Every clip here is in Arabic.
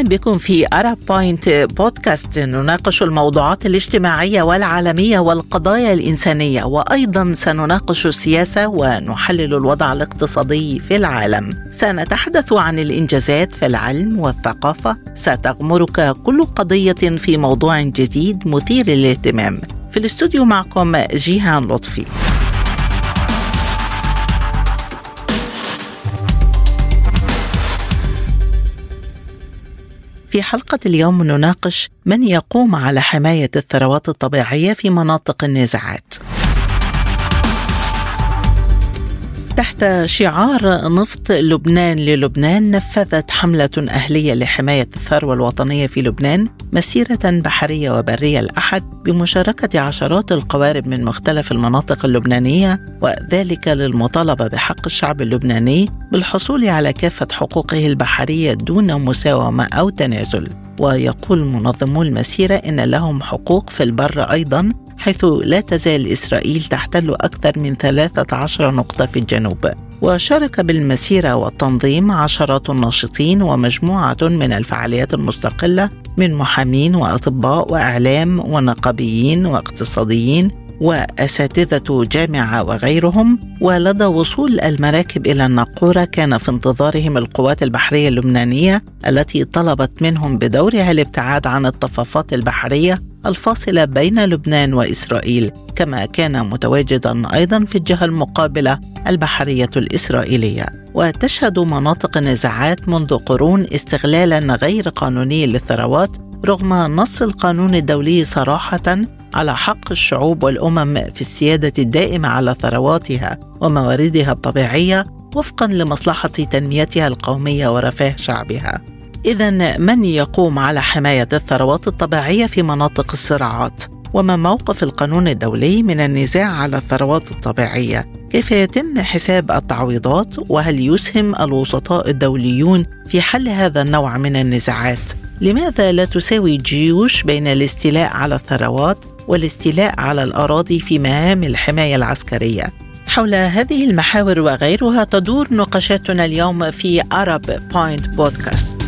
أهلا بكم في ارب بوينت بودكاست نناقش الموضوعات الاجتماعية والعالمية والقضايا الإنسانية وأيضا سنناقش السياسة ونحلل الوضع الاقتصادي في العالم. سنتحدث عن الإنجازات في العلم والثقافة، ستغمرك كل قضية في موضوع جديد مثير للاهتمام. في الاستوديو معكم جيهان لطفي. في حلقة اليوم نناقش من يقوم على حماية الثروات الطبيعية في مناطق النزاعات. تحت شعار نفط لبنان للبنان نفذت حملة أهلية لحماية الثروة الوطنية في لبنان مسيرة بحرية وبرية الأحد بمشاركة عشرات القوارب من مختلف المناطق اللبنانية وذلك للمطالبة بحق الشعب اللبناني بالحصول على كافة حقوقه البحرية دون مساومة أو تنازل. ويقول منظمو المسيرة إن لهم حقوق في البر أيضا حيث لا تزال إسرائيل تحتل أكثر من 13 نقطة في الجنوب. وشارك بالمسيرة والتنظيم عشرات الناشطين ومجموعة من الفعاليات المستقلة من محامين وأطباء وإعلام ونقابيين واقتصاديين وأساتذة جامعة وغيرهم. ولدى وصول المراكب إلى الناقورة كان في انتظارهم القوات البحرية اللبنانية التي طلبت منهم بدورها الابتعاد عن الضفافات البحرية الفاصله بين لبنان وإسرائيل كما كان متواجدا أيضا في الجهة المقابلة البحرية الإسرائيلية. وتشهد مناطق النزاعات منذ قرون استغلالا غير قانوني للثروات رغم نص القانون الدولي صراحة على حق الشعوب والأمم في السيادة الدائمة على ثرواتها ومواردها الطبيعية وفقا لمصلحة تنميتها القومية ورفاه شعبها. اذا من يقوم على حماية الثروات الطبيعية في مناطق الصراعات؟ وما موقف القانون الدولي من النزاع على الثروات الطبيعية؟ كيف يتم حساب التعويضات؟ وهل يسهم الوسطاء الدوليون في حل هذا النوع من النزاعات؟ لماذا لا تساوي الجيوش بين الاستيلاء على الثروات والاستيلاء على الأراضي في مهام الحماية العسكرية؟ حول هذه المحاور وغيرها تدور نقاشاتنا اليوم في Arab بوينت بودكاست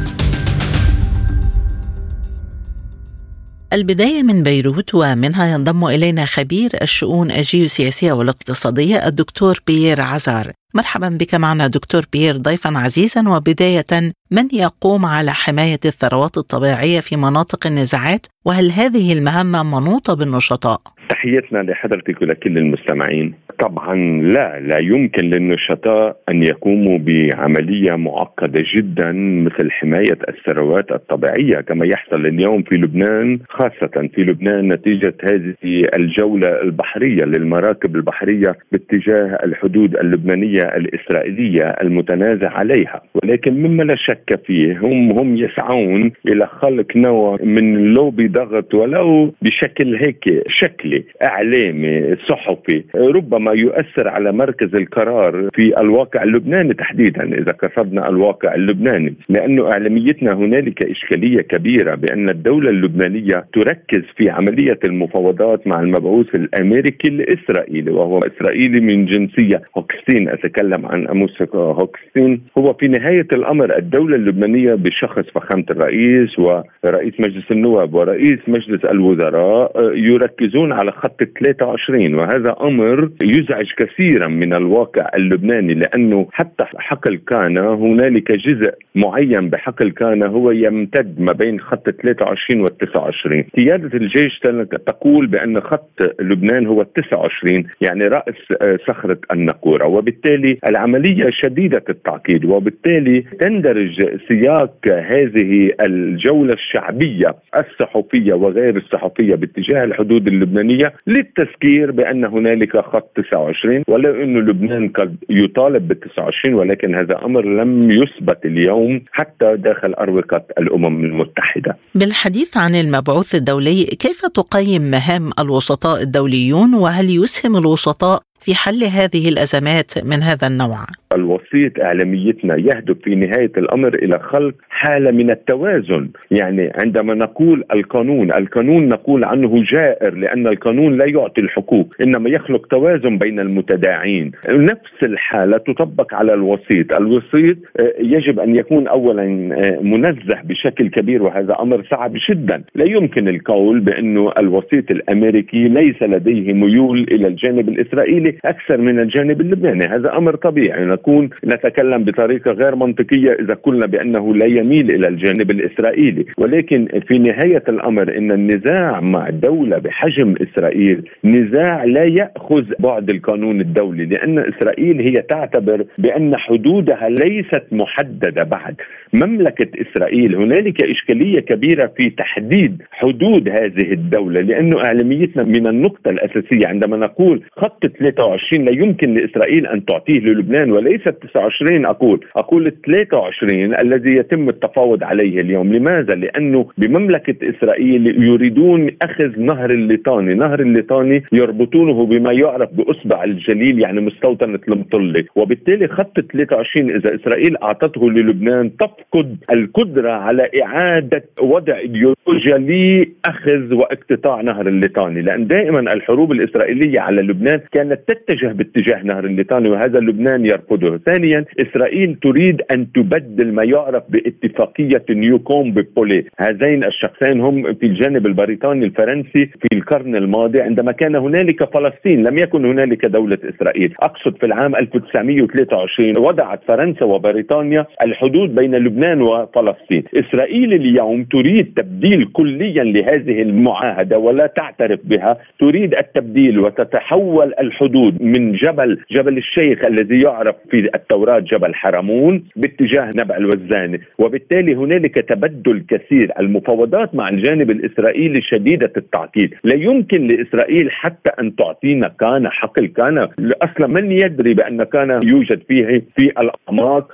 البداية من بيروت ومنها ينضم إلينا خبير الشؤون الجيوسياسية والاقتصادية الدكتور بيير عزار. مرحبا بك معنا دكتور بيير ضيفا عزيزا. وبداية من يقوم على حماية الثروات الطبيعية في مناطق النزاعات؟ وهل هذه المهمة منوطة بالنشطاء؟ تحياتنا لحضرتك ولكل المستمعين. طبعا لا لا يمكن للنشطاء أن يقوموا بعملية معقدة جدا مثل حماية الثروات الطبيعية كما يحصل اليوم في لبنان خاصة في لبنان نتيجة هذه الجولة البحرية للمراكب البحرية باتجاه الحدود اللبنانية الإسرائيلية المتنازع عليها. ولكن مما لا شك فيه هم هم يسعون إلى خلق نوع من لوبي ضغط ولو بشكل هيك شكلي. إعلامي صحفي ربما يؤثر على مركز القرار في الواقع اللبناني تحديدا إذا قصدنا الواقع اللبناني لأنه إعلاميتنا هنالك إشكالية كبيرة بأن الدولة اللبنانية تركز في عملية المفاوضات مع المبعوث الأمريكي الإسرائيلي وهو إسرائيلي من جنسية هوكستين أتكلم عن أموس هوكستين هو في نهاية الأمر الدولة اللبنانية بشخص فخامة الرئيس ورئيس مجلس النواب ورئيس مجلس الوزراء يركزون على خط 23 وهذا أمر يزعج كثيرا من الواقع اللبناني لأنه حتى حقل كان هنالك جزء معين بحقل كان هو يمتد ما بين خط 23 وال 29 قيادة الجيش تقول بأن خط لبنان هو ال 29 يعني رأس آه، صخرة النقورة. وبالتالي العملية شديدة التعقيد وبالتالي تندرج سياق هذه الجولة الشعبية الصحفية وغير الصحفية باتجاه الحدود اللبنانية. للتذكير بأن هنالك خط 29 ولو انه لبنان قد يطالب بال 29 ولكن هذا أمر لم يثبت اليوم حتى داخل أروقة الأمم المتحدة. بالحديث عن المبعوث الدولي كيف تقيم مهام الوسطاء الدوليون وهل يسهم الوسطاء في حل هذه الأزمات من هذا النوع؟ الوسيط إعلاميتنا يهدف في نهاية الأمر إلى خلق حالة من التوازن، يعني عندما نقول القانون، القانون نقول عنه جائر لأن القانون لا يعطي الحقوق، إنما يخلق توازن بين المتداعين، نفس الحالة تطبق على الوسيط، الوسيط آه، يجب أن يكون اولا آه، منزه بشكل كبير وهذا أمر صعب جدا، لا يمكن القول بانه الوسيط الأمريكي ليس لديه ميول إلى الجانب أكثر من الجانب اللبناني، هذا أمر طبيعي. نكون نتكلم بطريقة غير منطقية إذا قلنا بأنه لا يميل إلى الجانب الإسرائيلي، ولكن في نهاية الأمر إن النزاع مع دوله بحجم إسرائيل نزاع لا يأخذ بعد القانون الدولي لأن إسرائيل هي تعتبر بأن حدودها ليست محددة بعد، مملكة إسرائيل هنالك إشكالية كبيرة في تحديد حدود هذه الدولة لأنه إعلاميتنا من النقطة الأساسية عندما نقول خط 23 لا يمكن لإسرائيل أن تعطيه للبنان وليس 29 أقول أقول 23 الذي يتم التفاوض عليه اليوم. لماذا؟ لأنه بمملكة إسرائيل يريدون أخذ نهر الليطاني نهر الليطاني يربطونه بما يعرف بأصبع الجليل يعني مستوطنة المطله وبالتالي خط 23 إذا إسرائيل أعطته للبنان تفقد القدرة على إعادة وضع ايديولوجيا لأخذ وإقتطاع نهر الليطاني لأن دائما الحروب الإسرائيلية على لبنان كانت تتجه باتجاه نهر الليطاني وهذا لبنان يرفضه. ثانيا إسرائيل تريد أن تبدل ما يعرف باتفاقية نيوكومب بولي. هذين الشخصين هم في الجانب البريطاني الفرنسي في القرن الماضي عندما كان هنالك فلسطين لم يكن هنالك دولة إسرائيل. أقصد في العام 1923 وضعت فرنسا وبريطانيا الحدود بين لبنان وفلسطين. إسرائيل اليوم تريد تبديل كليا لهذه المعاهدة ولا تعترف بها. تريد التبديل وتتحول الحدود من جبل جبل الشيخ الذي يعرف في التوراة جبل حرمون باتجاه نبع الوزاني وبالتالي هنالك تبدل كثير. المفاوضات مع الجانب الإسرائيلي شديدة التعقيد. لا يمكن لإسرائيل حتى أن تعطينا كان حقل. كان أصلا من يدري بأن كان يوجد فيه في الأعماق.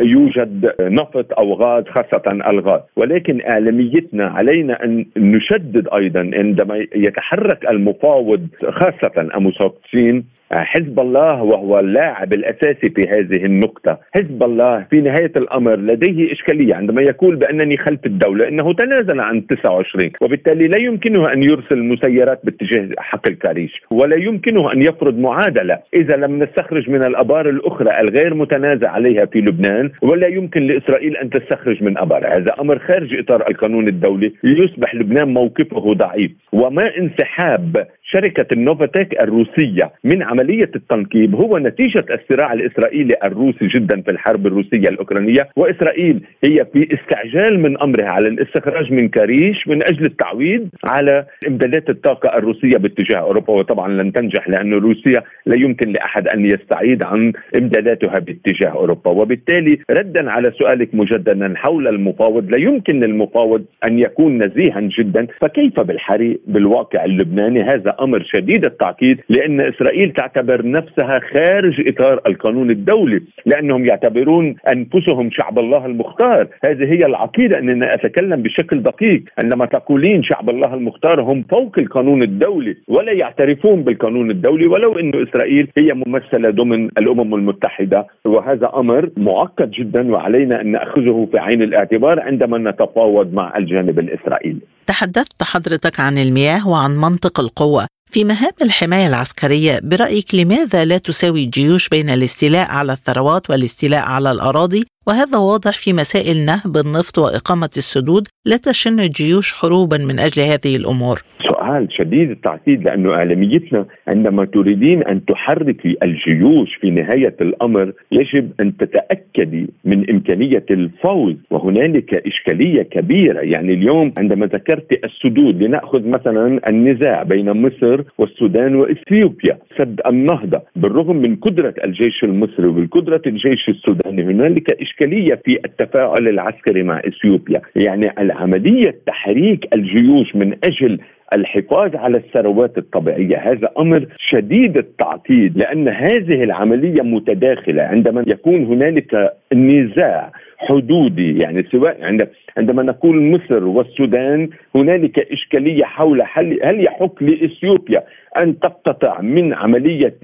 يوجد نفط أو غاز خاصة الغاز. ولكن اعلاميتنا علينا أن نشدد أيضا عندما يتحرك المفاوض خاصة المساقطين حزب الله وهو اللاعب الأساسي في هذه النقطة، حزب الله في نهاية الأمر لديه إشكالية عندما يقول بأنني خلف الدولة إنه تنازل عن 29 وبالتالي لا يمكنه أن يرسل مسيرات باتجاه حق الكاريش ولا يمكنه أن يفرض معادلة إذا لم نستخرج من الأبار الأخرى الغير متنازع عليها في لبنان ولا يمكن لإسرائيل أن تستخرج من أبار، هذا أمر خارج إطار القانون الدولي ليصبح لبنان موقفه ضعيف وما انسحاب شركة النوفاتيك الروسية. من عملية التنقيب هو نتيجة الصراع الإسرائيلي الروسي جدا في الحرب الروسية الأوكرانية. وإسرائيل هي في استعجال من أمرها على الاستخراج من كاريش من أجل التعويض على إمدادات الطاقة الروسية باتجاه أوروبا. وطبعا لن تنجح لأن روسيا لا يمكن لأحد أن يستعيد عن إمداداتها باتجاه أوروبا. وبالتالي ردا على سؤالك مجددا حول المفاوض لا يمكن للمفاوض أن يكون نزيها جدا. فكيف بالحري بالواقع اللبناني؟ هذا أمر شديد التعقيد لأن إسرائيل تعتبر نفسها خارج إطار القانون الدولي لأنهم يعتبرون أنفسهم شعب الله المختار. هذه هي العقيدة أننا اتكلم بشكل دقيق. عندما تقولين شعب الله المختار هم فوق القانون الدولي ولا يعترفون بالقانون الدولي ولو إنه إسرائيل هي ممثلة ضمن الأمم المتحدة. وهذا أمر معقد جدا وعلينا أن نأخذه في عين الاعتبار عندما نتفاوض مع الجانب الإسرائيلي. تحدثت حضرتك عن المياه وعن منطق القوة في مهام الحماية العسكرية برأيك لماذا لا تساوي الجيوش بين الاستيلاء على الثروات والاستيلاء على الأراضي؟ وهذا واضح في مسائل نهب النفط وإقامة السدود لا تشن الجيوش حروبا من أجل هذه الأمور. سؤال شديد التعقيد لأنه إعلاميتنا عندما تريدين أن تحركي الجيوش في نهاية الأمر يجب أن تتأكدي من إمكانية الفوز. وهنالك إشكالية كبيرة. يعني اليوم عندما ذكرت السدود لنأخذ مثلا النزاع بين مصر والسودان وإثيوبيا سد النهضة. بالرغم من قدرة الجيش المصري وقدره الجيش السوداني هنالك إشكالية في التفاعل العسكري مع إثيوبيا. يعني العملية تحريك الجيوش من أجل الحفاظ على الثروات الطبيعية. هذا أمر شديد التعقيد لأن هذه العملية متداخلة. عندما يكون هنالك نزاع حدودي يعني سواء عند عندما نقول مصر والسودان هنالك إشكالية حول هل هل يحق لإثيوبيا أن تقتطع من عملية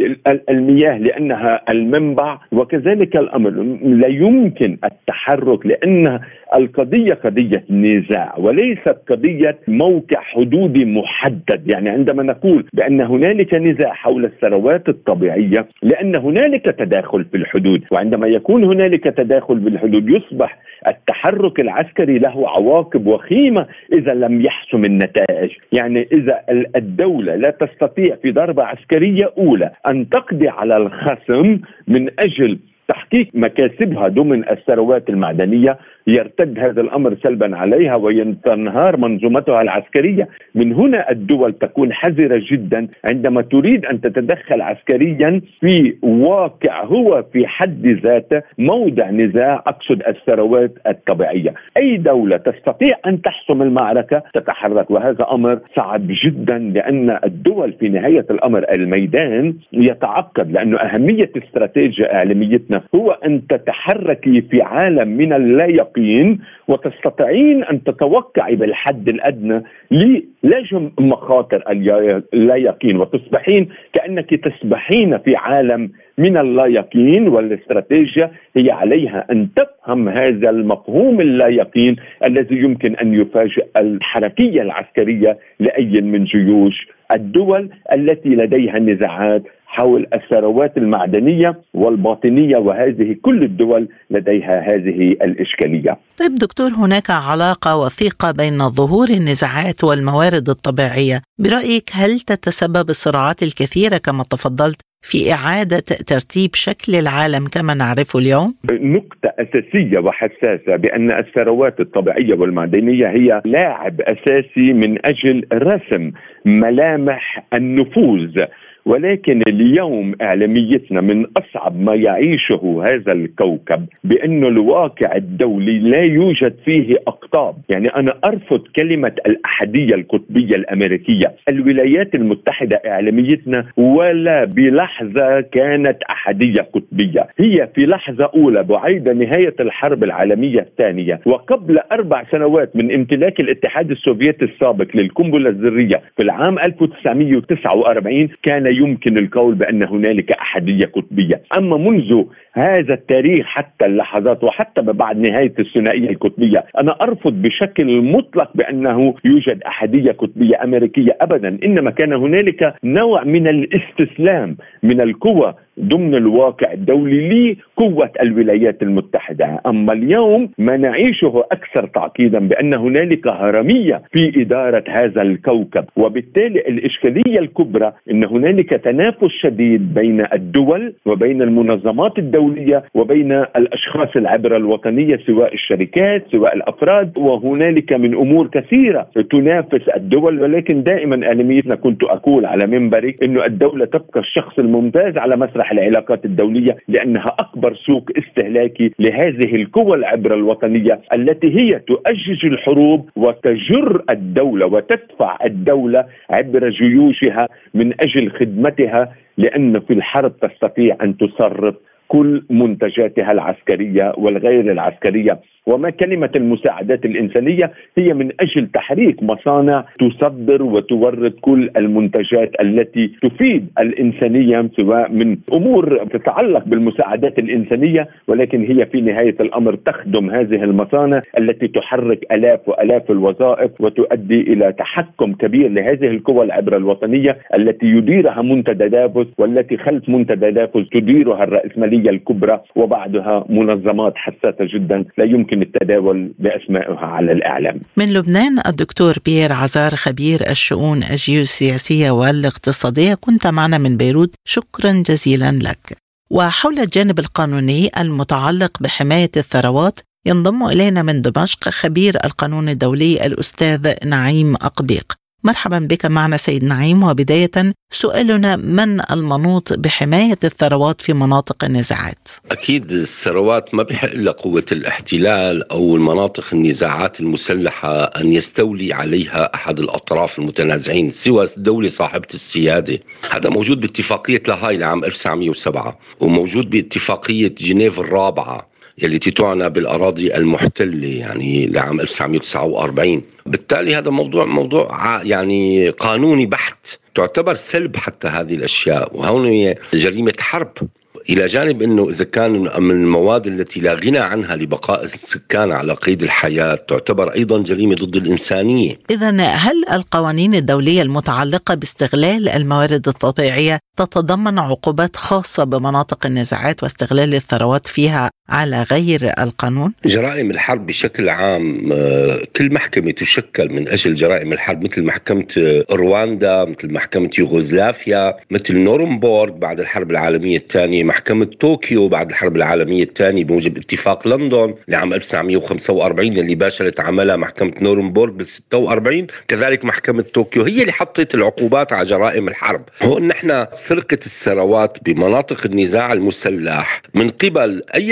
المياه لأنها المنبع؟ وكذلك الأمر لا يمكن التحرك لأن القضية قضية نزاع وليست قضية موقع حدودي محدد. يعني عندما نقول بأن هنالك نزاع حول الثروات الطبيعية لأن هنالك تداخل في الحدود وعندما يكون هنالك تداخل في الحدود يصبح التحرك العسكري له عواقب وخيمة إذا لم يحسم النتائج، يعني إذا الدولة لا تستطيع في ضربة عسكرية أولى أن تقضي على الخصم من أجل تحقيق مكاسبها ضمن الثروات المعدنية يرتد هذا الأمر سلبا عليها وتنهار منظومتها العسكرية، من هنا الدول تكون حذرة جدا عندما تريد أن تتدخل عسكريا في واقع هو في حد ذاته موضع نزاع أقصد الثروات الطبيعية، أي دولة تستطيع أن تحسم المعركة تتحرك وهذا أمر صعب جدا لأن الدول في نهاية الأمر الميدان يتعقد لأنه أهمية استراتيجية إعلاميتنا هو أن تتحركي في عالم من اللا اليقين وتستطيعين أن تتوقعي بالحد الأدنى لجم مخاطر اللا يقين وتصبحين كأنك تسبحين في عالم من اللا يقين والاستراتيجيا هي عليها أن تفهم هذا المفهوم اللا يقين الذي يمكن أن يفاجئ الحركية العسكرية لأي من جيوش الدول التي لديها نزاعات حول الثروات المعدنية والباطنية وهذه كل الدول لديها هذه الإشكالية. طيب دكتور هناك علاقة وثيقة بين ظهور النزاعات والموارد الطبيعية، برأيك هل تتسبب الصراعات الكثيرة كما تفضلت في إعادة ترتيب شكل العالم كما نعرفه اليوم؟ نقطة أساسية وحساسة بأن الثروات الطبيعية والمعدنية هي لاعب أساسي من أجل رسم ملامح النفوذ ولكن اليوم إعلاميتنا من أصعب ما يعيشه هذا الكوكب بانه الواقع الدولي لا يوجد فيه أقطاب، يعني أنا أرفض كلمة الاحاديه القطبية الأمريكية، الولايات المتحدة إعلاميتنا ولا بلحظة كانت احاديه قطبية، هي في لحظة أولى بعيد نهاية الحرب العالمية الثانية. وقبل أربع سنوات من امتلاك الاتحاد السوفيتي السابق للقنبلة الذرية في العام 1949 كان يمكن القول بأن هنالك أحادية قطبية، أما منذ هذا التاريخ حتى اللحظات وحتى بعد نهاية الثنائية القطبية، أنا أرفض بشكل مطلق بأنه يوجد أحادية قطبية أمريكية ابدا، إنما كان هنالك نوع من الاستسلام من القوى ضمن الواقع الدولي لقوة الولايات المتحدة. أما اليوم ما نعيشه أكثر تعقيدا بأن هنالك هرمية في إدارة هذا الكوكب. وبالتالي الإشكالية الكبرى أن هنالك تنافس شديد بين الدول وبين المنظمات الدولية وبين الأشخاص العبرة الوطنية سواء الشركات سواء الأفراد. وهنالك من أمور كثيرة تنافس الدول. ولكن دائما أهميتنا كنت أقول على منبري أنه الدولة تبقى الشخص الممتاز على مسرح مصلح العلاقات الدولية لأنها أكبر سوق استهلاكي لهذه القوى العبره الوطنية التي هي تؤجج الحروب وتجر الدولة وتدفع الدولة عبر جيوشها من أجل خدمتها لأن في الحرب تستطيع أن تصرف كل منتجاتها العسكرية والغير العسكرية. وما كلمة المساعدات الإنسانية هي من أجل تحريك مصانع تصدر وتورد كل المنتجات التي تفيد الإنسانية سواء من أمور تتعلق بالمساعدات الإنسانية ولكن هي في نهاية الأمر تخدم هذه المصانع التي تحرك ألاف وألاف الوظائف وتؤدي إلى تحكم كبير لهذه القوى العبرة الوطنية التي يديرها منتدى دافوس والتي خلف منتدى دافوس تديرها الرأسمالية الكبرى وبعدها منظمات حساسة جدا لا يمكن يمكن التداول بأسمائها على الإعلام. من لبنان الدكتور بيير عزار خبير الشؤون الجيوسياسية والاقتصادية كنت معنا من بيروت شكرا جزيلا لك. وحول الجانب القانوني المتعلق بحماية الثروات ينضم إلينا من دمشق خبير القانون الدولي الأستاذ نعيم أقبيق. مرحبا بك معنا سيد نعيم. وبداية سؤالنا من المنوط بحماية الثروات في مناطق النزاعات؟ أكيد الثروات ما بحق لها قوة الاحتلال أو المناطق النزاعات المسلحة أن يستولي عليها أحد الأطراف المتنازعين سوى دولة صاحبة السيادة. هذا موجود باتفاقية لاهاي لعام 1907 وموجود باتفاقية جنيف الرابعة. يلي تعنى بالأراضي المحتلة يعني لعام 1949 بالتالي هذا موضوع موضوع يعني قانوني بحت. تعتبر سلب حتى هذه الأشياء وهون جريمة حرب. إلى جانب إنه إذا كان من المواد التي لا غنى عنها لبقاء السكان على قيد الحياة تعتبر أيضا جريمة ضد الإنسانية. اذا هل القوانين الدولية المتعلقة باستغلال الموارد الطبيعية تتضمن عقوبات خاصة بمناطق النزاعات واستغلال الثروات فيها على غير القانون؟ جرائم الحرب بشكل عام آه، كل محكمة تشكل من أجل جرائم الحرب مثل محكمة آه، رواندا مثل محكمة يوغوسلافيا مثل نورنبورغ بعد الحرب العالمية الثانية محكمة طوكيو بعد الحرب العالمية الثانية بموجب اتفاق لندن لعام 1945 اللي باشرت عملها محكمة نورنبورغ بال 46 كذلك محكمة طوكيو هي اللي حطت العقوبات على جرائم الحرب. هون نحن سرقة الثروات بمناطق النزاع المسلح من قبل أي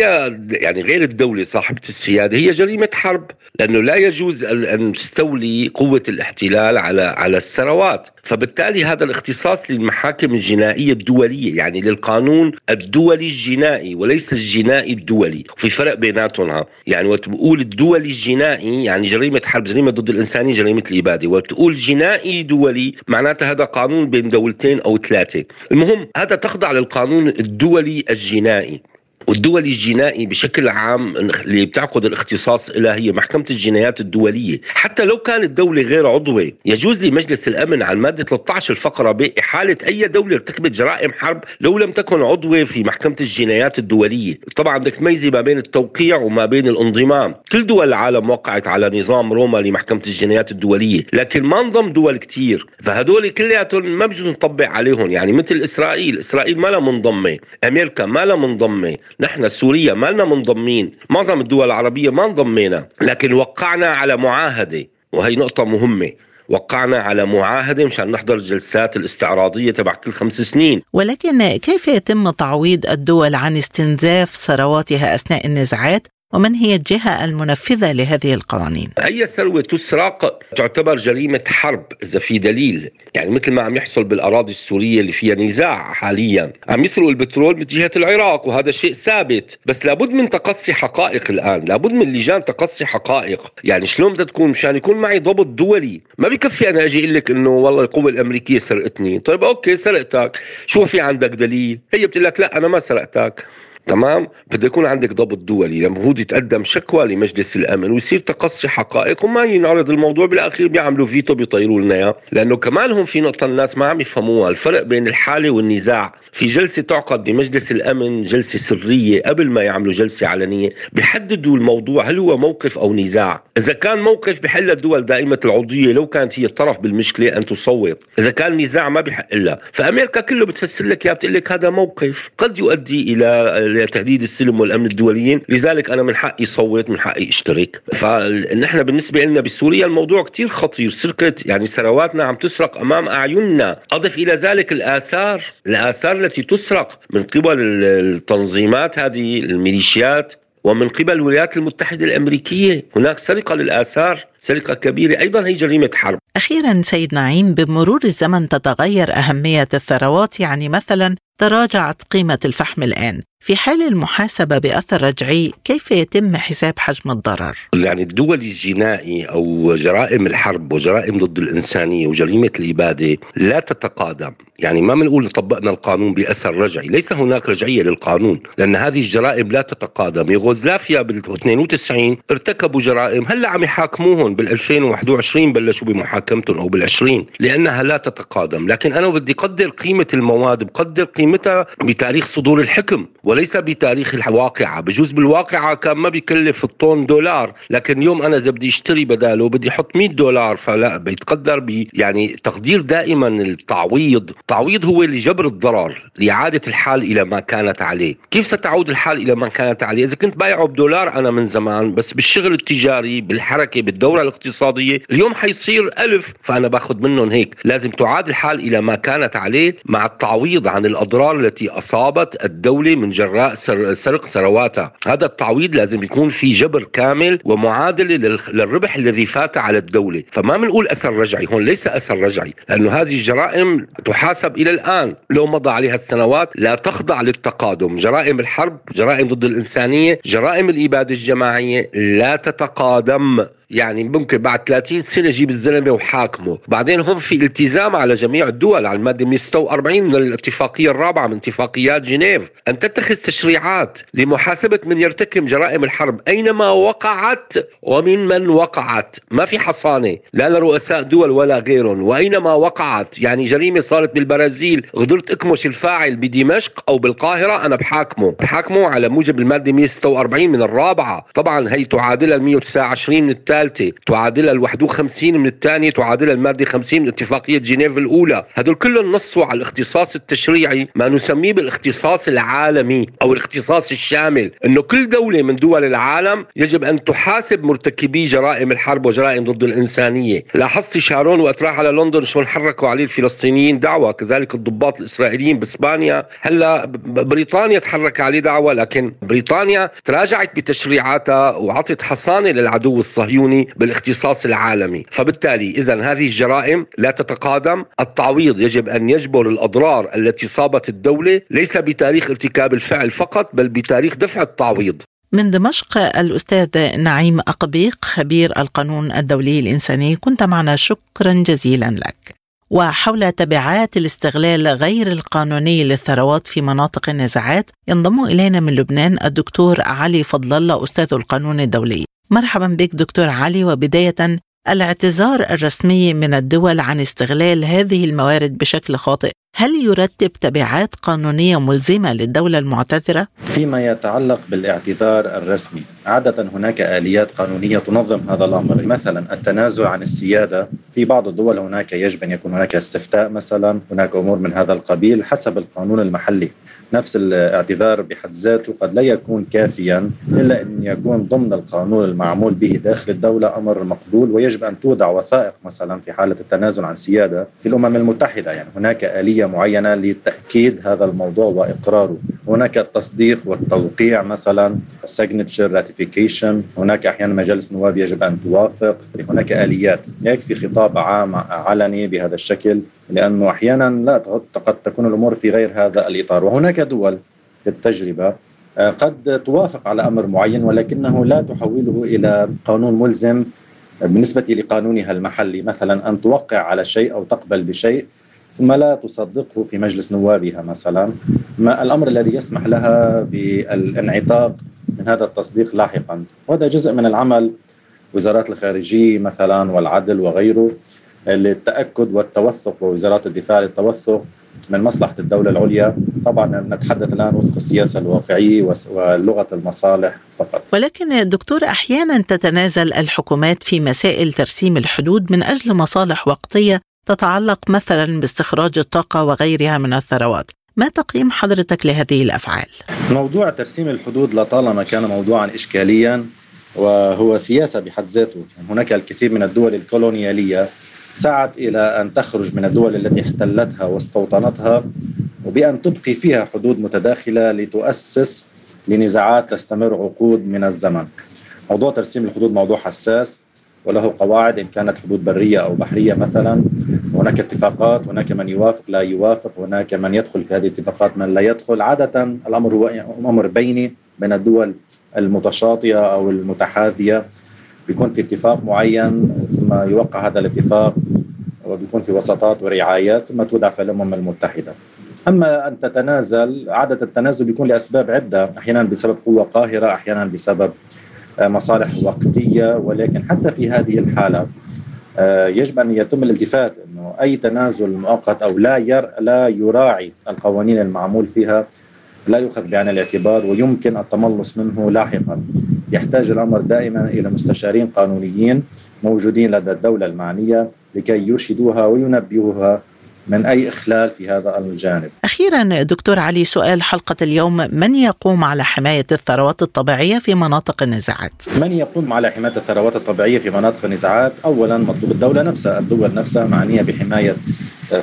يعني غير الدولة صاحبة السيادة هي جريمة حرب لأنه لا يجوز أن تستولي قوة الاحتلال على على الثروات. فبالتالي هذا الاختصاص للمحاكم الجنائية الدولية يعني للقانون الدولي الجنائي وليس الجنائي الدولي. في فرق بيناتهم يعني وتقول الدولي الجنائي يعني جريمة حرب جريمة ضد الإنسانية جريمة الإبادة. وتقول جنائي دولي معناتها هذا قانون بين دولتين أو ثلاثة. المهم هذا تخضع للقانون الدولي الجنائي. والدولي الجنائي بشكل عام اللي بتعقد الاختصاص لها هي محكمة الجنايات الدولية. حتى لو كانت دولة غير عضوة يجوز لمجلس الأمن على المادة 13 الفقرة بإحالة أي دولة ارتكبت جرائم حرب لو لم تكن عضوة في محكمة الجنايات الدولية. طبعا بدك تميزي ما بين التوقيع وما بين الانضمام. كل دول العالم وقعت على نظام روما لمحكمة الجنايات الدولية لكن ما انضم دول كتير. فهدول كلياتهم ما بجوز نطبق عليهم. يعني مثل إسرائيل إسرائيل ما لها منضمة أمريكا ما لها منضمة. نحن سوريا ما لنا منضمين معظم الدول العربية ما انضمينا لكن وقعنا على معاهدة وهي نقطة مهمة وقعنا على معاهدة مشان نحضر الجلسات الاستعراضية تبع كل خمس سنين. ولكن كيف يتم تعويض الدول عن استنزاف ثرواتها أثناء النزاعات؟ ومن هي الجهة المنفذة لهذه القوانين؟ أي ثروة تسرق تعتبر جريمة حرب إذا في دليل. يعني مثل ما عم يحصل بالأراضي السورية اللي فيها نزاع حاليا. عم يسرقوا البترول من جهة العراق وهذا شيء ثابت. بس لابد من تقصي حقائق الآن. لابد من لجان تقصي حقائق. يعني شلون بدها تكون؟ مشان يكون معي ضبط دولي. ما بكفي أنا أجي أقول لك إنه والله القوة الأمريكية سرقتني. طيب okay سرقتك. شو في عندك دليل؟ هي بتقول لك لا أنا ما سرقتك. تمام؟ بده يكون عندك ضبط دولي المفروض يتقدم شكوى لمجلس الأمن ويصير تقصي حقائق وما ينعرض الموضوع بالأخير بيعملوا فيتو بيطيروا لنا لأنه كمان هم في نقطة الناس ما عم يفهموها الفرق بين الحالة والنزاع. في جلسة تعقد بمجلس الأمن جلسة سرية قبل ما يعملوا جلسة علنية بيحددوا الموضوع هل هو موقف أو نزاع. إذا كان موقف بحق للدول دائمه العضوية لو كانت هي الطرف بالمشكلة أن تصوت. إذا كان نزاع ما بحق لها. فأمريكا كله بتفسر لك يا بتقول لك هذا موقف. قد يؤدي إلى لتهديد السلم والأمن الدوليين. لذلك أنا من حقي صوت من حقي اشترك. فنحن بالنسبة لنا بسوريا الموضوع كثير خطير. سرقة يعني ثرواتنا عم تسرق أمام أعيننا. أضف إلى ذلك الآثار. الآثار التي تسرق من قبل التنظيمات هذه الميليشيات ومن قبل الولايات المتحدة الأمريكية. هناك سرقة للآثار سرقة كبيرة أيضا هي جريمة حرب. أخيرا سيد نعيم بمرور الزمن تتغير أهمية الثروات يعني مثلا تراجعت قيمة الفحم الآن. في حال المحاسبة بأثر رجعي كيف يتم حساب حجم الضرر؟ يعني الدول الجنائي أو جرائم الحرب وجرائم ضد الإنسانية وجريمة الإبادة لا تتقادم. يعني ما بنقول طبقنا القانون بأثر رجعي ليس هناك رجعية للقانون لأن هذه الجرائم لا تتقادم. يوغوسلافيا بال 92 ارتكبوا جرائم هلأ عم يحاكموهم بال 2021 بلشوا بمحاكمتهم أو بال 20 لأنها لا تتقادم. لكن أنا بدي قدر قيمة المواد بقدر قيمتها بتاريخ صدور الحكم. وليس بتاريخ الواقعة بجوز بالواقعة كان ما بيكلف الطن دولار لكن اليوم أنا إذا بدي اشتري بداله بدي أحط 100 دولار فلا بيتقدر ب يعني تقدير دائما التعويض. التعويض هو لجبر الضرر لإعادة الحال إلى ما كانت عليه. كيف ستعود الحال إلى ما كانت عليه؟ إذا كنت بايعه بدولار أنا من زمان بس بالشغل التجاري بالحركة بالدورة الاقتصادية اليوم حيصير ألف فأنا باخذ منهم هيك. لازم تعاد الحال إلى ما كانت عليه مع التعويض عن الأضرار التي أصابت الدولة من جراء سرق ثرواتها. هذا التعويض لازم يكون في جبر كامل ومعادلة للربح الذي فات على الدولة. فما بنقول أثر رجعي هون ليس أثر رجعي لأنه هذه الجرائم تحاسب إلى الآن. لو مضى عليها السنوات لا تخضع للتقادم. جرائم الحرب جرائم ضد الإنسانية جرائم الإبادة الجماعية لا تتقادم. يعني ممكن بعد 30 سنة جيب الزلمة وحاكمه. بعدين هم في التزام على جميع الدول على المادة 146 من الاتفاقية الرابعة من اتفاقيات جنيف. أن تتخذ تشريعات لمحاسبة من يرتكب جرائم الحرب أينما وقعت ومن من وقعت. ما في حصانة لا لرؤساء دول ولا غيرهم. وأينما وقعت يعني جريمة صارت بالبرازيل. قدرت اكمش الفاعل بدمشق أو بالقاهرة أنا بحاكمه. بحاكمه على موجب المادة 146 من الرابعة. طبعا هي تعادلها ال 129 من الثالثه تعادلها ال 51 من الثانية تعادلها الماده 50 من اتفاقية جنيف الأولى. هدول كلهم نصوا على الاختصاص التشريعي ما نسميه بالاختصاص العالمي أو الاختصاص الشامل. إنه كل دولة من دول العالم يجب أن تحاسب مرتكبي جرائم الحرب وجرائم ضد الإنسانية. لاحظت شارون وقت راح على لندن شلون حركوا عليه الفلسطينيين؟ دعوة كذلك الضباط الإسرائيليين بإسبانيا. هلأ بريطانيا تحرك عليه دعوة لكن بريطانيا تراجعت بتشريعاتها وعطت حصانة للعدو الصهيوني. بالاختصاص العالمي. فبالتالي اذا هذه الجرائم لا تتقادم. التعويض يجب أن يجبر الأضرار التي صابت الدولة ليس بتاريخ ارتكاب الفعل فقط بل بتاريخ دفع التعويض. من دمشق الأستاذ نعيم أقبيق خبير القانون الدولي الإنساني. كنت معنا شكرا جزيلا لك. وحول تبعات الاستغلال غير القانوني للثروات في مناطق النزاعات ينضم إلينا من لبنان الدكتور علي فضل الله أستاذ القانون الدولي. مرحبا بك دكتور علي. وبداية الاعتذار الرسمي من الدول عن استغلال هذه الموارد بشكل خاطئ. هل يرتب تبعات قانونية ملزمة للدولة المعتذرة؟ فيما يتعلق بالاعتذار الرسمي، عادة هناك آليات قانونية تنظم هذا الأمر، مثلا التنازل عن السيادة، في بعض الدول هناك يجب أن يكون هناك استفتاء مثلا، هناك أمور من هذا القبيل حسب القانون المحلي. نفس الاعتذار بحد ذاته قد لا يكون كافيا إلا أن يكون ضمن القانون المعمول به داخل الدولة أمر مقبول ويجب أن توضع وثائق مثلا في حالة التنازل عن سيادة في الأمم المتحدة. يعني هناك آلية معينة لتأكيد هذا الموضوع وإقراره. هناك التصديق والتوقيع مثلا signature ratification. هناك أحيانا مجالس النواب يجب أن توافق. هناك آليات. يكفي خطاب عام علني بهذا الشكل لأنه أحيانا لا قد تكون الأمور في غير هذا الإطار. وهناك دول في التجربة آه، قد توافق على أمر معين ولكنه لا تحوله إلى قانون ملزم بالنسبة لقانونها المحلي مثلا أن توقع على شيء أو تقبل بشيء ثم لا تصدقه في مجلس نوابها مثلا. ما الأمر الذي يسمح لها بالانعتاق من هذا التصديق لاحقا؟ وهذا جزء من العمل وزارات الخارجية مثلا والعدل وغيره. للتأكد والتوثق ووزارات الدفاع للتوثق من مصلحة الدولة العليا. طبعا نتحدث الآن وفق السياسة الواقعية ولغة المصالح فقط. ولكن دكتور أحيانا تتنازل الحكومات في مسائل ترسيم الحدود من أجل مصالح وقتية تتعلق مثلا باستخراج الطاقة وغيرها من الثروات. ما تقييم حضرتك لهذه الأفعال؟ موضوع ترسيم الحدود لطالما كان موضوعا اشكاليا وهو سياسة بحد ذاته، يعني هناك الكثير من الدول الكولونيالية سعت إلى أن تخرج من الدول التي احتلتها واستوطنتها وبأن تبقي فيها حدود متداخلة لتؤسس لنزاعات تستمر عقود من الزمن. موضوع ترسيم الحدود موضوع حساس وله قواعد إن كانت حدود برية أو بحرية مثلا. هناك اتفاقات هناك من يوافق لا يوافق هناك من يدخل في هذه الاتفاقات من لا يدخل. عادة الأمر هو أمر بيني بين الدول المتشاطئة أو المتحاذية. بيكون في اتفاق معين ثم يوقع هذا الاتفاق وبيكون في وساطات ورعايات ثم تودع في الأمم المتحدة. أما أن تتنازل عادة التنازل بيكون لأسباب عدة أحيانا بسبب قوة قاهرة أحيانا بسبب آه، مصالح وقتية ولكن حتى في هذه الحالة آه، يجب أن يتم الالتفات إنه أي تنازل مؤقت أو لا ير لا يراعي القوانين المعمول فيها لا يؤخذ بعين الاعتبار ويمكن التملص منه لاحقا يحتاج الأمر دائما إلى مستشارين قانونيين موجودين لدى الدولة المعنية لكي يرشدوها وينبهوها من أي إخلال في هذا الجانب. أخيرا دكتور علي سؤال حلقة اليوم من يقوم على حماية الثروات الطبيعية في مناطق النزاعات؟ من يقوم على حماية الثروات الطبيعية في مناطق النزاعات؟ اولا مطلوب الدولة نفسها، الدول نفسها معنيه بحماية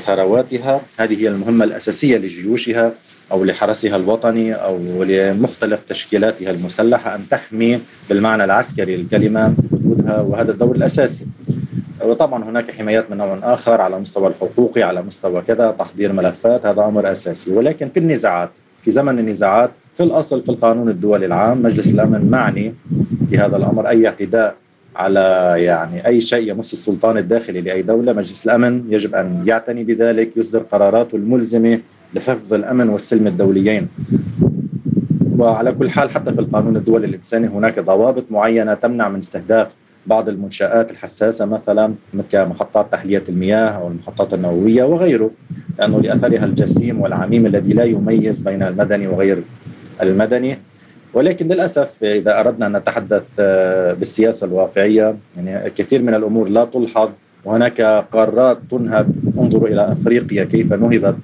ثرواتها، هذه هي المهمة الأساسية لجيوشها أو لحرسها الوطني أو لمختلف تشكيلاتها المسلحة أن تحمي بالمعنى العسكري للكلمه حدودها وهذا الدور الأساسي. وطبعا هناك حمايات من نوع آخر على مستوى الحقوقي على مستوى كذا تحضير ملفات هذا أمر أساسي ولكن في النزاعات في زمن النزاعات في الأصل في القانون الدولي العام مجلس الأمن معني في هذا الأمر أي اعتداء على يعني أي شيء يمس السلطان الداخلي لأي دولة، مجلس الأمن يجب أن يعتني بذلك، يصدر قراراته الملزمه لحفظ الأمن والسلم الدوليين. وعلى كل حال حتى في القانون الدولي الإنساني هناك ضوابط معينة تمنع من استهداف بعض المنشآت الحساسة مثلا مثل محطات تحلية المياه أو المحطات النووية وغيره لأنه لأثرها الجسيم والعميم الذي لا يميز بين المدني وغير المدني ولكن للأسف إذا أردنا أن نتحدث آه، بالسياسة الواقعية يعني كثير من الأمور لا تلحظ وهناك قارات تنهب انظروا إلى أفريقيا كيف نهبت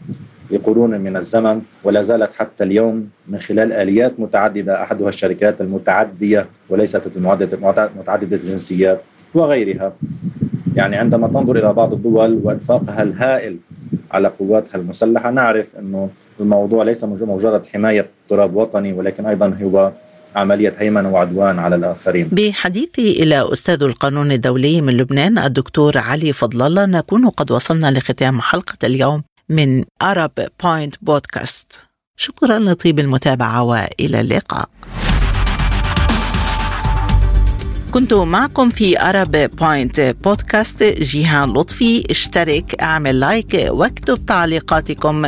لقرون من الزمن ولا زالت حتى اليوم من خلال آليات متعددة أحدها الشركات المتعدية وليست متعددة الجنسيات وغيرها. يعني عندما تنظر إلى بعض الدول وأنفاقها الهائل على قواتها المسلحة. نعرف إنه الموضوع ليس مجرد حماية تراب وطني ولكن أيضا هو عملية هيمنة وعدوان على الآخرين. بحديثي إلى أستاذ القانون الدولي من لبنان الدكتور علي فضل الله نكون قد وصلنا لختام حلقة اليوم من أرب بوينت بودكاست شكرا لطيب المتابعة وإلى اللقاء. كنت معكم في أرب بوينت بودكاست جيهان لطفي اشترك اعمل like واكتب تعليقاتكم.